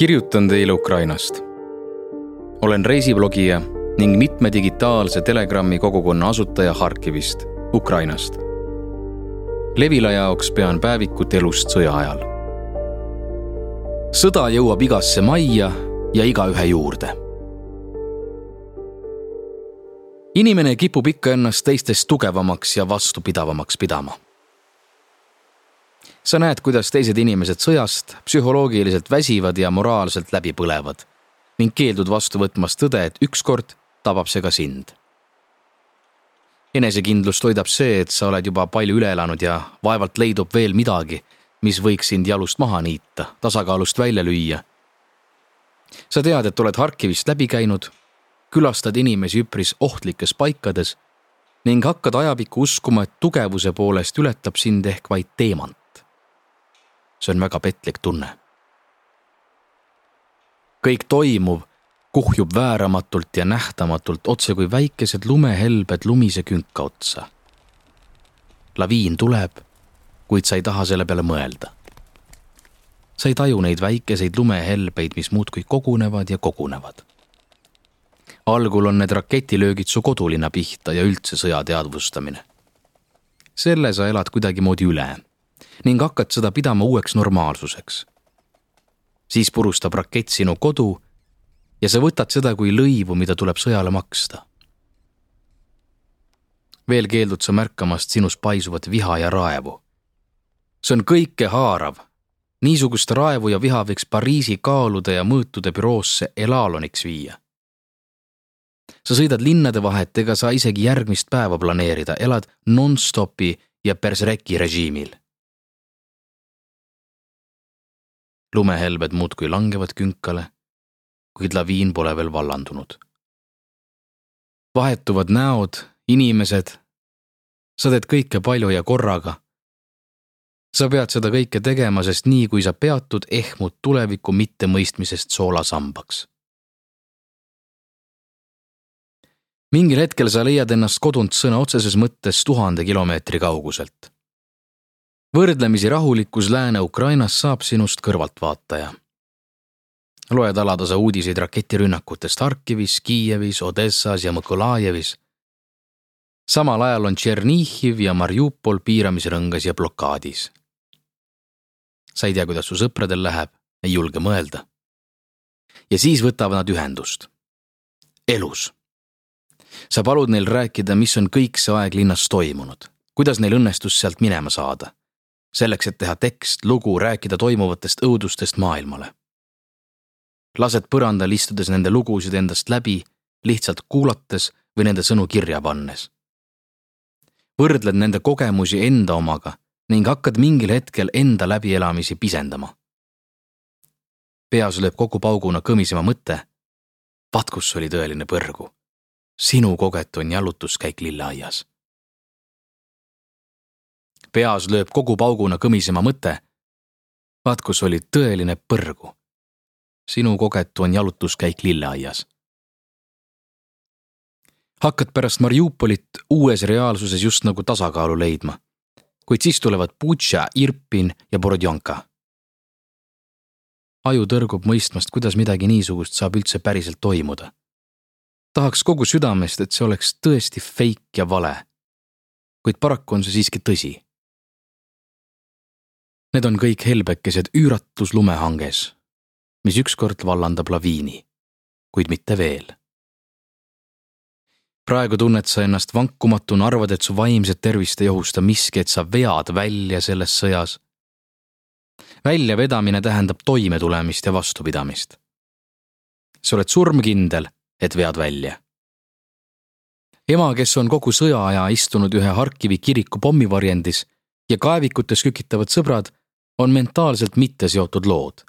kirjutan teile Ukrainast. olen reisiblogija ning mitme digitaalse Telegrami kogukonna asutaja Harkivist, Ukrainast. Levila jaoks pean päevikut elust sõja ajal. sõda jõuab igasse majja ja igaühe juurde. inimene kipub ikka ennast teistest tugevamaks ja vastupidavamaks pidama sa näed, kuidas teised inimesed sõjast psühholoogiliselt väsivad ja moraalselt läbi põlevad ning keeldud vastu võtmast tõde, et ükskord tabab see ka sind. enesekindlust hoidab see, et sa oled juba palju üle elanud ja vaevalt leidub veel midagi, mis võiks sind jalust maha niita, tasakaalust välja lüüa. sa tead, et oled Harkivist läbi käinud, külastad inimesi üpris ohtlikes paikades ning hakkad ajapikku uskuma, et tugevuse poolest ületab sind ehk vaid teemant see on väga petlik tunne. kõik toimuv kuhjub vääramatult ja nähtamatult otse kui väikesed lumehelbed lumise künka otsa. laviin tuleb, kuid sa ei taha selle peale mõelda. sa ei taju neid väikeseid lumehelbeid, mis muudkui kogunevad ja kogunevad. algul on need raketilöögid su kodulinna pihta ja üldse sõja teadvustamine. selle sa elad kuidagimoodi üle ning hakkad seda pidama uueks normaalsuseks. siis purustab rakett sinu kodu ja sa võtad seda kui lõivu, mida tuleb sõjale maksta. veel keeldud sa märkamast sinus paisuvat viha ja raevu. see on kõikehaarav. niisugust raevu ja viha võiks Pariisi kaalude ja mõõtude büroosse elaloniks viia sa sõidad linnade vahet ega saa isegi järgmist päeva planeerida, elad nonstopi ja persreki režiimil. Lumehelbed muudkui langevad künkale, kuid laviin pole veel vallandunud. vahetuvad näod, inimesed. sa teed kõike palju ja korraga. sa pead seda kõike tegema, sest nii kui sa peatud, ehmud tuleviku mittemõistmisest soolasambaks. mingil hetkel sa leiad ennast kodunt sõna otseses mõttes tuhande kilomeetri kauguselt võrdlemisi rahulikus Lääne-Ukrainas saab sinust kõrvaltvaataja. loed alatasa uudiseid raketirünnakutest Harkivis, Kiievis, Odessas ja Mõkolajevis. samal ajal on Tšernihiv ja Mariupol piiramisrõngas ja blokaadis. sa ei tea, kuidas su sõpradel läheb, ei julge mõelda. ja siis võtavad nad ühendust. elus sa palud neil rääkida, mis on kõik see aeg linnas toimunud, kuidas neil õnnestus sealt minema saada selleks, et teha tekst, lugu, rääkida toimuvatest õudustest maailmale. lased põrandal istudes nende lugusid endast läbi, lihtsalt kuulates või nende sõnu kirja pannes. võrdled nende kogemusi enda omaga ning hakkad mingil hetkel enda läbielamisi pisendama. peas lööb kogu pauguna kõmisema mõte. vaat kus oli tõeline põrgu. sinu kogetu on jalutuskäik lilleaias peas lööb kogu pauguna kõmisema mõte. vaat kus oli tõeline põrgu. sinu kogetu on jalutuskäik lilleaias. hakkad pärast Mariupolit uues reaalsuses just nagu tasakaalu leidma. kuid siis tulevad Butša, Irpin ja Borodjanka. aju tõrgub mõistmast, kuidas midagi niisugust saab üldse päriselt toimuda tahaks kogu südamest, et see oleks tõesti feik ja vale. kuid paraku on see siiski tõsi. Need on kõik helbekesed üüratus lumehanges, mis ükskord vallandab laviini, kuid mitte veel. praegu tunned sa ennast vankumatuna, arvad, et su vaimset tervist ei ohusta miski, et sa vead välja selles sõjas. väljavedamine tähendab toimetulemist ja vastupidamist. sa oled surmkindel, et vead välja ema, kes on kogu sõjaaja istunud ühe Harkivi kiriku pommivarjendis ja kaevikutes kükitavad sõbrad, on mentaalselt mitteseotud lood.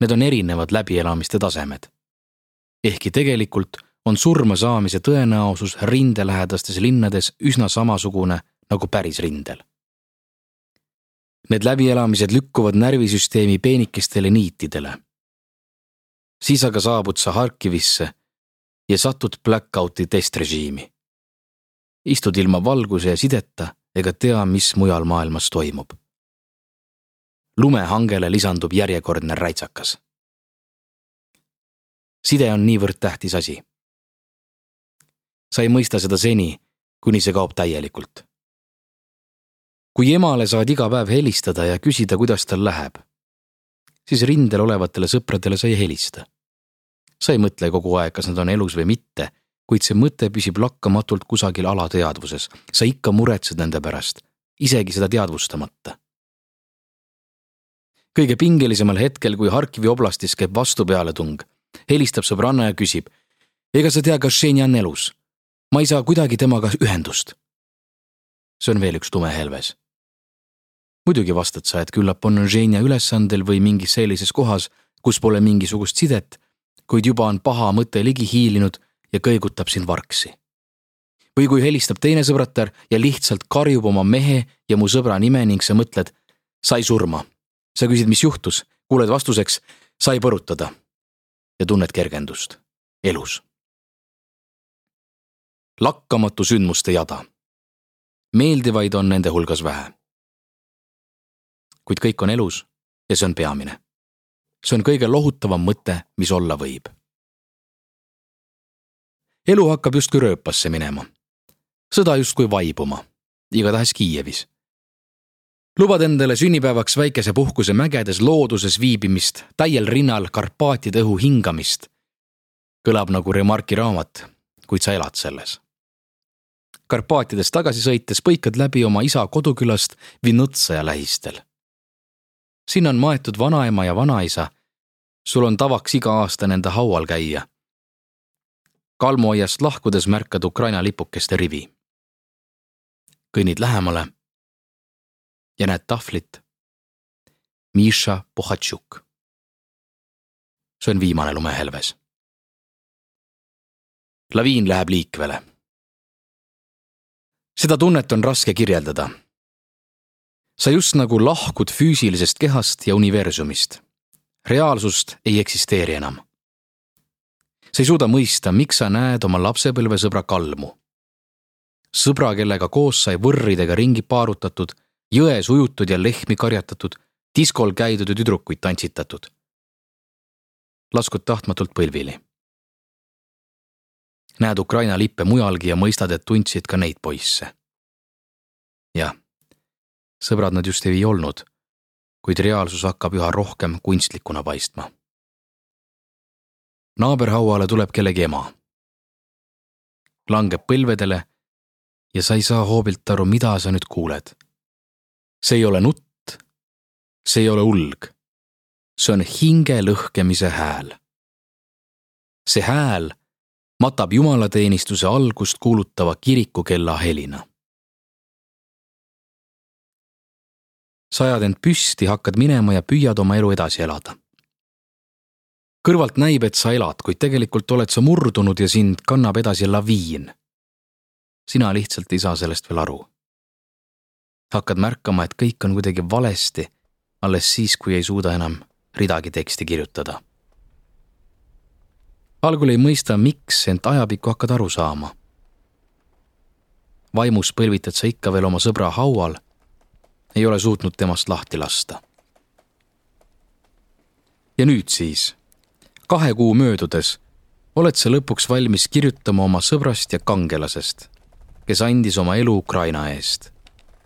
Need on erinevad läbielamiste tasemed. ehkki tegelikult on surma saamise tõenäosus rindelähedastes linnades üsna samasugune nagu päris rindel. Need läbielamised lükkuvad närvisüsteemi peenikestele niitidele. siis aga saabud sa Harkivisse ja satud blackouti testrežiimi. istud ilma valguse ja sideta ega tea, mis mujal maailmas toimub lumehangele lisandub järjekordne räitsakas. side on niivõrd tähtis asi. sa ei mõista seda seni, kuni see kaob täielikult. kui emale saad iga päev helistada ja küsida, kuidas tal läheb, siis rindel olevatele sõpradele sa ei helista. sa ei mõtle kogu aeg, kas nad on elus või mitte, kuid see mõte püsib lakkamatult kusagil alateadvuses. sa ikka muretsed nende pärast, isegi seda teadvustamata kõige pingelisemal hetkel, kui Harkivi oblastis käib vastupealetung, helistab sõbranna ja küsib. ega sa tea, kas Ženja on elus? ma ei saa kuidagi temaga ühendust. see on veel üks tume helves. muidugi vastad sa, et küllap on Ženja ülesandel või mingis sellises kohas, kus pole mingisugust sidet, kuid juba on paha mõte ligi hiilinud ja kõigutab sind vargsi. või kui helistab teine sõbratar ja lihtsalt karjub oma mehe ja mu sõbra nime ning sa mõtled, sai surma sa küsid, mis juhtus, kuuled vastuseks, sai põrutada ja tunned kergendust elus. lakkamatu sündmuste jada. meeldivaid on nende hulgas vähe. kuid kõik on elus ja see on peamine. see on kõige lohutavam mõte, mis olla võib. elu hakkab justkui rööpasse minema. sõda justkui vaibuma, igatahes Kiievis lubad endale sünnipäevaks väikese puhkuse mägedes looduses viibimist, täiel rinnal Karpaatide õhu hingamist. kõlab nagu Remarki raamat, kuid sa elad selles. Karpaatidest tagasi sõites põikad läbi oma isa kodukülast Vinutsaja lähistel. sinna on maetud vanaema ja vanaisa. sul on tavaks iga aasta nende haual käia. kalmuaiast lahkudes märkad Ukraina lipukeste rivi. kõnnid lähemale ja näed tahvlit. Miša Puhatšuk. see on viimane lumehelves. laviin läheb liikvele. seda tunnet on raske kirjeldada. sa just nagu lahkud füüsilisest kehast ja universumist. reaalsust ei eksisteeri enam. sa ei suuda mõista, miks sa näed oma lapsepõlvesõbra kalmu. sõbra, kellega koos sai võrridega ringi paarutatud jões ujutud ja lehmi karjatatud, diskol käidud ja tüdrukuid tantsitatud. laskud tahtmatult põlvili. näed Ukraina lippe mujalgi ja mõistad, et tundsid ka neid poisse. jah, sõbrad nad just ei olnud, kuid reaalsus hakkab üha rohkem kunstlikuna paistma. naaberhauale tuleb kellegi ema. langeb põlvedele ja sa ei saa hoobilt aru, mida sa nüüd kuuled see ei ole nutt, see ei ole ulg. see on hinge lõhkemise hääl. see hääl matab jumalateenistuse algust kuulutava kirikukella helina. sajad end püsti, hakkad minema ja püüad oma elu edasi elada. kõrvalt näib, et sa elad, kuid tegelikult oled sa murdunud ja sind kannab edasi laviin. sina lihtsalt ei saa sellest veel aru hakkad märkama, et kõik on kuidagi valesti alles siis, kui ei suuda enam ridagi teksti kirjutada. algul ei mõista, miks, ent ajapikku hakkad aru saama. vaimus põlvitad sa ikka veel oma sõbra haual, ei ole suutnud temast lahti lasta. ja nüüd siis, kahe kuu möödudes, oled sa lõpuks valmis kirjutama oma sõbrast ja kangelasest, kes andis oma elu Ukraina eest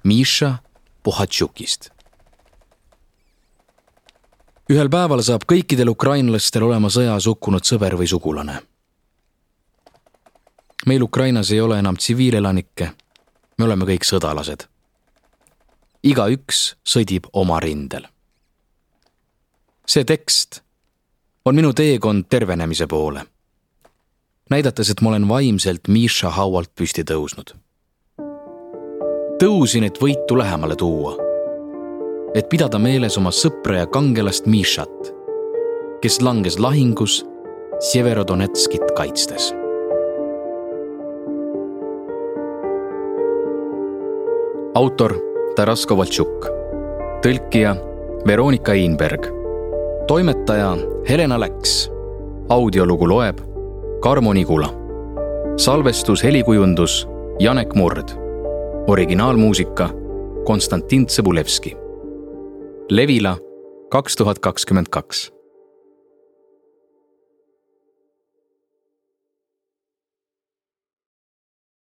Miša Puhatšukist. ühel päeval saab kõikidel ukrainlastel olema sõjas hukkunud sõber või sugulane. meil Ukrainas ei ole enam tsiviilelanikke, me oleme kõik sõdalased. igaüks sõdib oma rindel. see tekst on minu teekond tervenemise poole, näidates, et ma olen vaimselt Miša haualt püsti tõusnud tõusin, et võitu lähemale tuua. et pidada meeles oma sõpra ja kangelast Mišat, kes langes lahingus Severodonetskit kaitstes. autor Taras Kovaltšuk, tõlkija Veronika Einberg, toimetaja Helena Läks, audiolugu loeb Karmo Nigula, salvestus, helikujundus Janek Murd originaalmuusika Konstantin Tsõbulevski. Levila kaks tuhat kakskümmend kaks